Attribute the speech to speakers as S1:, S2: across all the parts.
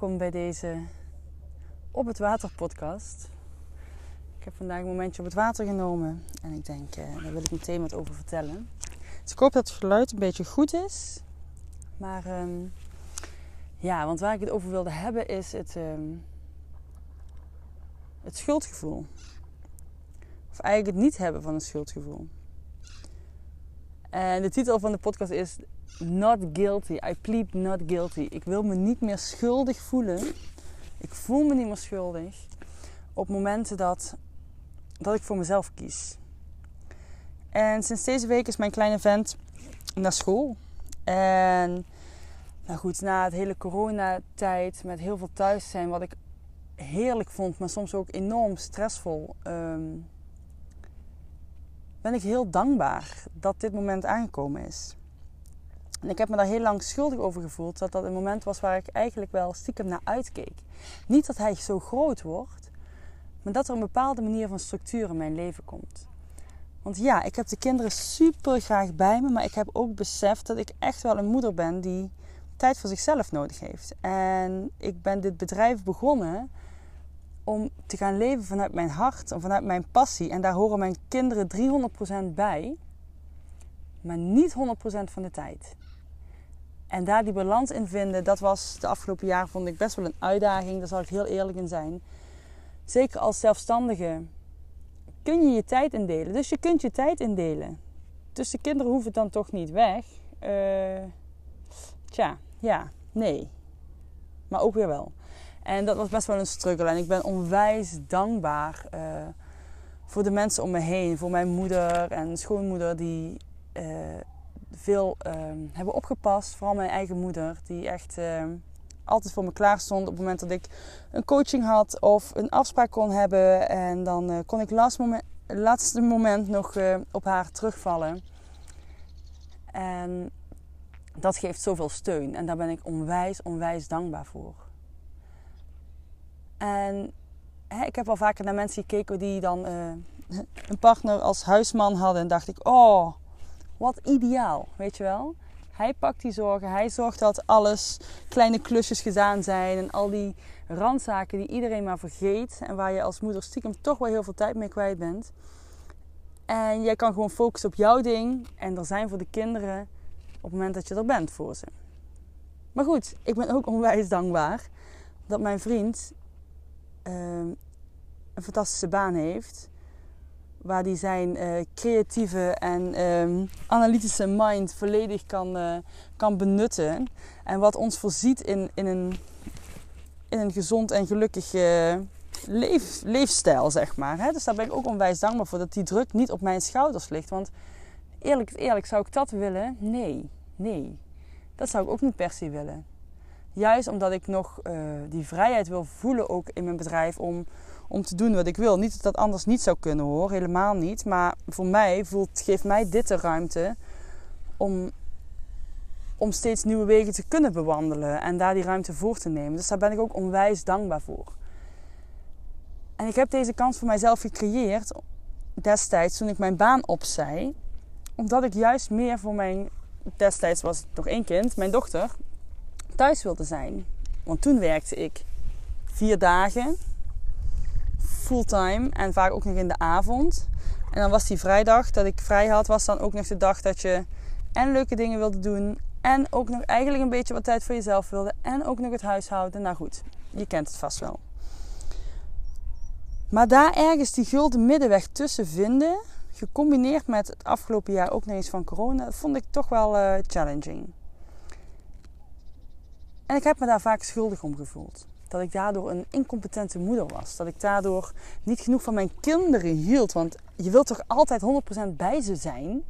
S1: Welkom bij deze Op het Water podcast. Ik heb vandaag een momentje op het water genomen en ik denk, eh, daar wil ik meteen wat over vertellen. Dus ik hoop dat het geluid een beetje goed is. Maar ehm, ja, want waar ik het over wilde hebben is het, ehm, het schuldgevoel. Of eigenlijk het niet hebben van een schuldgevoel. En de titel van de podcast is Not Guilty. I plead not guilty. Ik wil me niet meer schuldig voelen. Ik voel me niet meer schuldig op momenten dat, dat ik voor mezelf kies. En sinds deze week is mijn kleine vent naar school. En nou goed, na het hele coronatijd met heel veel thuis zijn, wat ik heerlijk vond, maar soms ook enorm stressvol, ehm, ben ik heel dankbaar dat dit moment aangekomen is. En ik heb me daar heel lang schuldig over gevoeld dat dat een moment was waar ik eigenlijk wel stiekem naar uitkeek. Niet dat hij zo groot wordt, maar dat er een bepaalde manier van structuur in mijn leven komt. Want ja, ik heb de kinderen super graag bij me, maar ik heb ook beseft dat ik echt wel een moeder ben die tijd voor zichzelf nodig heeft. En ik ben dit bedrijf begonnen om te gaan leven vanuit mijn hart en vanuit mijn passie. En daar horen mijn kinderen 300% bij, maar niet 100% van de tijd. En daar die balans in vinden, dat was de afgelopen jaren vond ik best wel een uitdaging. Daar zal ik heel eerlijk in zijn. Zeker als zelfstandige kun je je tijd indelen. Dus je kunt je tijd indelen. Dus de kinderen hoeven dan toch niet weg. Uh, tja, ja, nee. Maar ook weer wel. En dat was best wel een struggle. En ik ben onwijs dankbaar uh, voor de mensen om me heen. Voor mijn moeder en schoonmoeder die uh, veel uh, hebben opgepast. Vooral mijn eigen moeder. Die echt altijd voor me klaar stond op het moment dat ik een coaching had of een afspraak kon hebben. En dan kon ik last moment, laatste moment nog op haar terugvallen. En dat geeft zoveel steun. En daar ben ik onwijs, onwijs dankbaar voor. En hè, ik heb wel vaker naar mensen gekeken die dan uh, een partner als huisman hadden. En dacht ik, oh, wat ideaal, weet je wel. Hij pakt die zorgen, hij zorgt dat alles, kleine klusjes gedaan zijn. En al die randzaken die iedereen maar vergeet. En waar je als moeder stiekem toch wel heel veel tijd mee kwijt bent. En jij kan gewoon focussen op jouw ding. En er zijn voor de kinderen op het moment dat je er bent voor ze. Maar goed, ik ben ook onwijs dankbaar dat mijn vriend een fantastische baan heeft. Waar hij zijn uh, creatieve en um, analytische mind volledig kan, uh, kan benutten. En wat ons voorziet in, in, een, in een gezond en gelukkig uh, leef, leefstijl, zeg maar. Dus daar ben ik ook onwijs dankbaar voor dat die druk niet op mijn schouders ligt. Want eerlijk, eerlijk, zou ik dat willen? Nee, nee. Dat zou ik ook niet per se willen. Juist omdat ik nog uh, die vrijheid wil voelen ook in mijn bedrijf om, om te doen wat ik wil. Niet dat dat anders niet zou kunnen hoor, helemaal niet. Maar voor mij voelt, geeft mij dit de ruimte om, om steeds nieuwe wegen te kunnen bewandelen. En daar die ruimte voor te nemen. Dus daar ben ik ook onwijs dankbaar voor. En ik heb deze kans voor mijzelf gecreëerd destijds toen ik mijn baan opzij. Omdat ik juist meer voor mijn, destijds was het nog één kind, mijn dochter, thuis wilde zijn. Want toen werkte ik vier dagen fulltime en vaak ook nog in de avond. En dan was die vrijdag dat ik vrij had, was dan ook nog de dag dat je en leuke dingen wilde doen En ook nog eigenlijk een beetje wat tijd voor jezelf wilde. En ook nog het huishouden. Nou goed, je kent het vast wel. Maar daar ergens die gulden middenweg tussen vinden, gecombineerd met het afgelopen jaar ook nog eens van corona, vond ik toch wel uh, challenging. En ik heb me daar vaak schuldig om gevoeld. Dat ik daardoor een incompetente moeder was. Dat ik daardoor niet genoeg van mijn kinderen hield. Want je wilt toch altijd 100% bij ze zijn?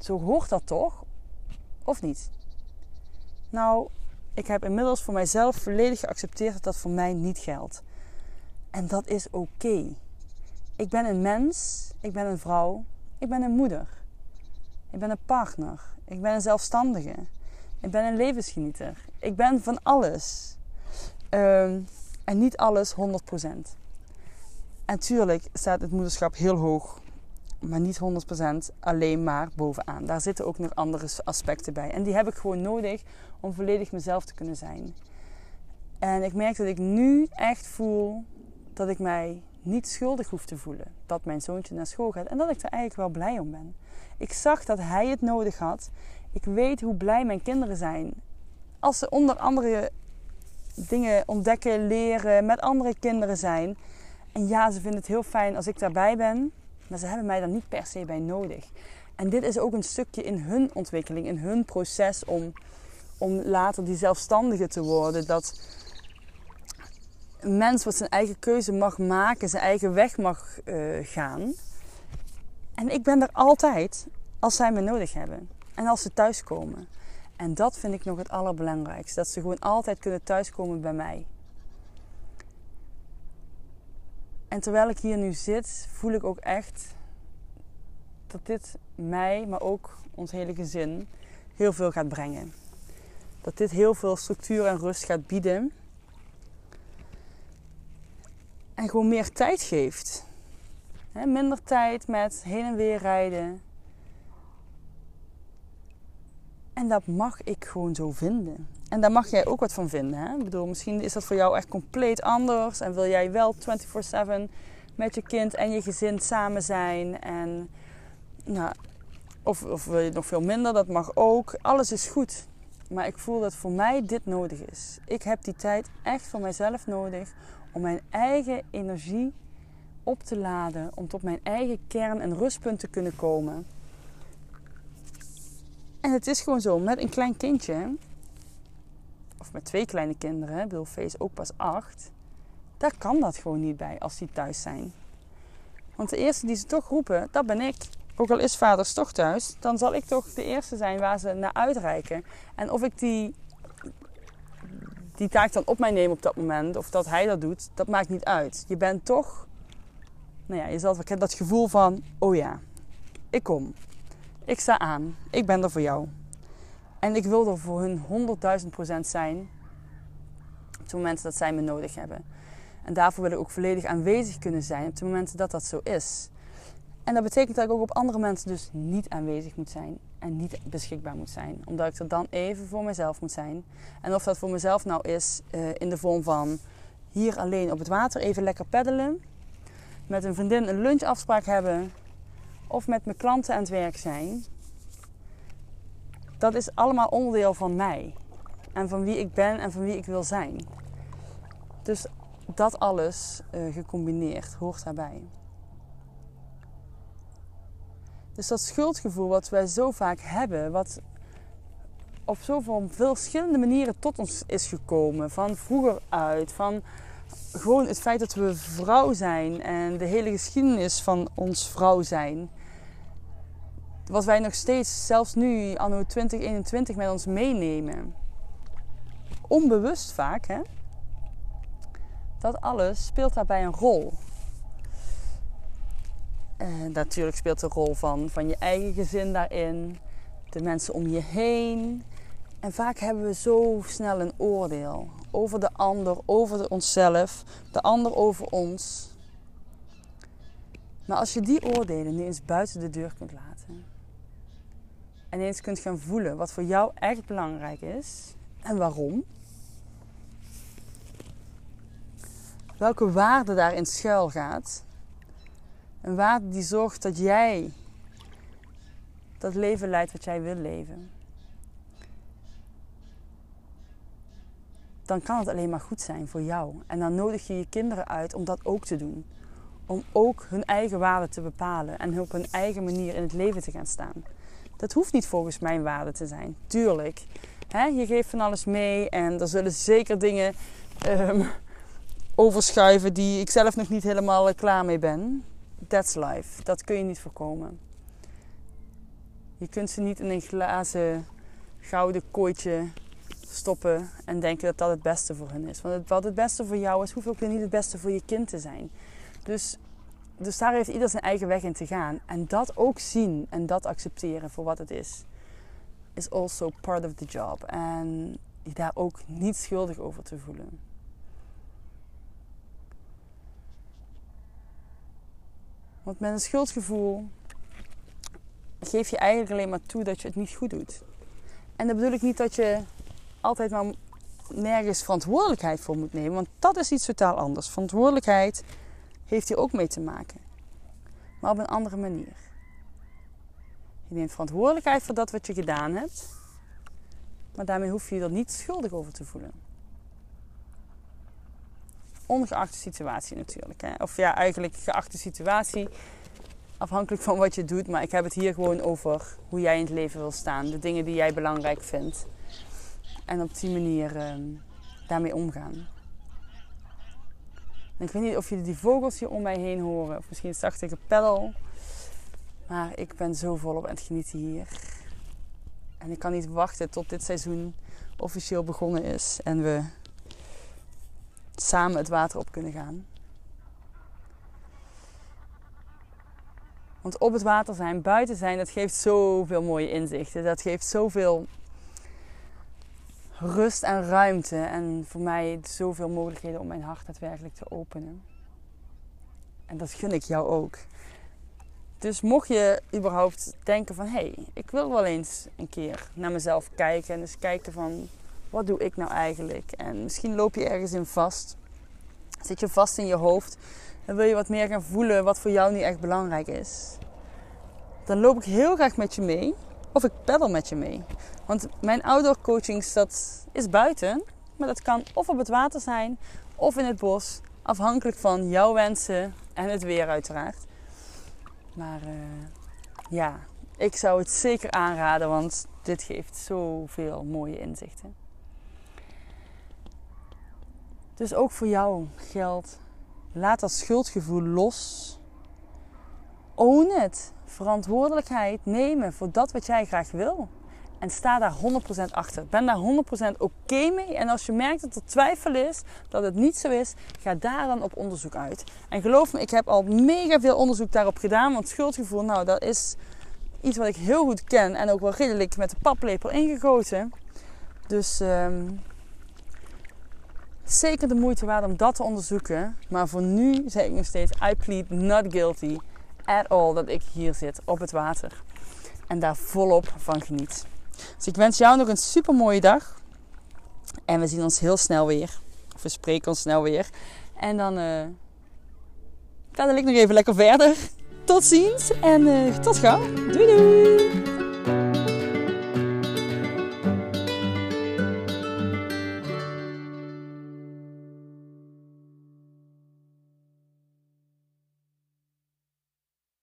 S1: Zo hoort dat toch? Of niet? Nou, ik heb inmiddels voor mijzelf volledig geaccepteerd dat dat voor mij niet geldt. En dat is oké. Ik ben een mens, ik ben een vrouw, ik ben een moeder. Ik ben een partner, ik ben een zelfstandige. Ik ben een levensgenieter. Ik ben van alles. Ehm, en niet alles 100%. En tuurlijk staat het moederschap heel hoog, maar niet 100% alleen maar bovenaan. Daar zitten ook nog andere aspecten bij. En die heb ik gewoon nodig om volledig mezelf te kunnen zijn. En ik merk dat ik nu echt voel dat ik mij niet schuldig hoef te voelen dat mijn zoontje naar school gaat. En dat ik er eigenlijk wel blij om ben. Ik zag dat hij het nodig had. Ik weet hoe blij mijn kinderen zijn. Als ze onder andere dingen ontdekken, leren, met andere kinderen zijn. En ja, ze vinden het heel fijn als ik daarbij ben. Maar ze hebben mij daar niet per se bij nodig. En dit is ook een stukje in hun ontwikkeling, in hun proces om, om later die zelfstandige te worden. Dat een mens wat zijn eigen keuze mag maken, zijn eigen weg mag uh, gaan. En ik ben er altijd als zij me nodig hebben. En als ze thuiskomen. En dat vind ik nog het allerbelangrijkste. Dat ze gewoon altijd kunnen thuiskomen bij mij. En terwijl ik hier nu zit, voel ik ook echt dat dit mij, maar ook ons hele gezin, heel veel gaat brengen. Dat dit heel veel structuur en rust gaat bieden. En gewoon meer tijd geeft. minder tijd met heen en weer rijden. En dat mag ik gewoon zo vinden. En daar mag jij ook wat van vinden. Hè? Ik bedoel, misschien is dat voor jou echt compleet anders. En wil jij wel 24-7 met je kind en je gezin samen zijn. En, nou, of, of wil je nog veel minder, dat mag ook. Alles is goed. Maar ik voel dat voor mij dit nodig is. Ik heb die tijd echt voor mijzelf nodig om mijn eigen energie op te laden. Om tot mijn eigen kern en rustpunt te kunnen komen. En het is gewoon zo, met een klein kindje, of met twee kleine kinderen, Bill Face ook pas acht, daar kan dat gewoon niet bij als die thuis zijn. Want de eerste die ze toch roepen, dat ben ik. Ook al is vaders toch thuis, dan zal ik toch de eerste zijn waar ze naar uitreiken. En of ik die, die taak dan op mij neem op dat moment, of dat hij dat doet, dat maakt niet uit. Je bent toch, nou ja, je zal dat gevoel van, oh ja, ik kom. Ik sta aan. Ik ben er voor jou. En ik wil er voor hun 100.000 procent zijn. Op het moment dat zij me nodig hebben. En daarvoor wil ik ook volledig aanwezig kunnen zijn op het moment dat dat zo is. En dat betekent dat ik ook op andere mensen dus niet aanwezig moet zijn en niet beschikbaar moet zijn. Omdat ik er dan even voor mezelf moet zijn. En of dat voor mezelf nou is uh, in de vorm van hier alleen op het water even lekker peddelen. Met een vriendin een lunchafspraak hebben of met mijn klanten aan het werk zijn, dat is allemaal onderdeel van mij. En van wie ik ben en van wie ik wil zijn. Dus dat alles uh, gecombineerd hoort daarbij. Dus dat schuldgevoel wat wij zo vaak hebben, wat op zoveel verschillende manieren tot ons is gekomen, van vroeger uit, van gewoon het feit dat we vrouw zijn en de hele geschiedenis van ons vrouw zijn. Wat wij nog steeds, zelfs nu, anno 2021, met ons meenemen. Onbewust vaak, hè? Dat alles speelt daarbij een rol. En natuurlijk speelt de rol van, van je eigen gezin daarin, de mensen om je heen. En vaak hebben we zo snel een oordeel over de ander, over onszelf, de ander over ons. Maar als je die oordelen nu eens buiten de deur kunt laten. En eens kunt gaan voelen wat voor jou echt belangrijk is en waarom. Welke waarde daarin schuil gaat. Een waarde die zorgt dat jij dat leven leidt wat jij wil leven. dan kan het alleen maar goed zijn voor jou. En dan nodig je je kinderen uit om dat ook te doen. Om ook hun eigen waarde te bepalen en op hun eigen manier in het leven te gaan staan. Dat hoeft niet volgens mijn waarde te zijn, tuurlijk. je geeft van alles mee en er zullen zeker dingen um, overschuiven die ik zelf nog niet helemaal klaar mee ben. That's life. Dat kun je niet voorkomen. Je kunt ze niet in een glazen gouden kooitje stoppen en denken dat dat het beste voor hen is. Want wat het beste voor jou is, hoeft ook niet het beste voor je kind te zijn. Dus, dus daar heeft ieder zijn eigen weg in te gaan. En dat ook zien en dat accepteren voor wat het is, is also part of the job. En je daar ook niet schuldig over te voelen. Want met een schuldgevoel geef je eigenlijk alleen maar toe dat je het niet goed doet. En dan bedoel ik niet dat je altijd maar nergens verantwoordelijkheid voor moet nemen, want dat is iets totaal anders. Verantwoordelijkheid heeft hier ook mee te maken, maar op een andere manier. Je neemt verantwoordelijkheid voor dat wat je gedaan hebt, maar daarmee hoef je je er niet schuldig over te voelen. Ongeacht de situatie natuurlijk. Hè? Of ja, eigenlijk geacht de situatie. Afhankelijk van wat je doet. Maar ik heb het hier gewoon over hoe jij in het leven wil staan. De dingen die jij belangrijk vindt. En op die manier uh, daarmee omgaan. Ik weet niet of jullie die vogels hier om mij heen horen. Of misschien zacht ik een peddel. Maar ik ben zo volop aan het genieten hier. En ik kan niet wachten tot dit seizoen officieel begonnen is. En we samen het water op kunnen gaan. Want op het water zijn, buiten zijn, dat geeft zoveel mooie inzichten. Dat geeft zoveel rust en ruimte. En voor mij zoveel mogelijkheden om mijn hart daadwerkelijk te openen. En dat gun ik jou ook. Dus mocht je überhaupt denken van... hé, hey, ik wil wel eens een keer naar mezelf kijken. En eens kijken van... wat doe ik nou eigenlijk? En misschien loop je ergens in vast. Zit je vast in je hoofd. En wil je wat meer gaan voelen wat voor jou niet echt belangrijk is. Dan loop ik heel graag met je mee. Of ik peddel met je mee. Want mijn outdoor coaching dat is buiten. Maar dat kan of op het water zijn of in het bos. Afhankelijk van jouw wensen en het weer uiteraard. Maar uh, ja, ik zou het zeker aanraden, want dit geeft zoveel mooie inzichten. Dus ook voor jou geldt, laat dat schuldgevoel los. Own het. Verantwoordelijkheid nemen voor dat wat jij graag wil. En sta daar 100% achter. Ben daar 100% oké mee. En als je merkt dat er twijfel is, dat het niet zo is, ga daar dan op onderzoek uit. En geloof me, ik heb al mega veel onderzoek daarop gedaan. Want schuldgevoel, nou, dat is iets wat ik heel goed ken. En ook wel redelijk met de paplepel ingegoten. Dus um, zeker de moeite waard om dat te onderzoeken. Maar voor nu zeg ik nog steeds: I plead not guilty at all dat ik hier zit op het water. En daar volop van geniet. Dus ik wens jou nog een super mooie dag. En we zien ons heel snel weer. Of we spreken ons snel weer. En dan uh, ik nog even lekker verder. Tot ziens en uh, tot gauw. Doei doei!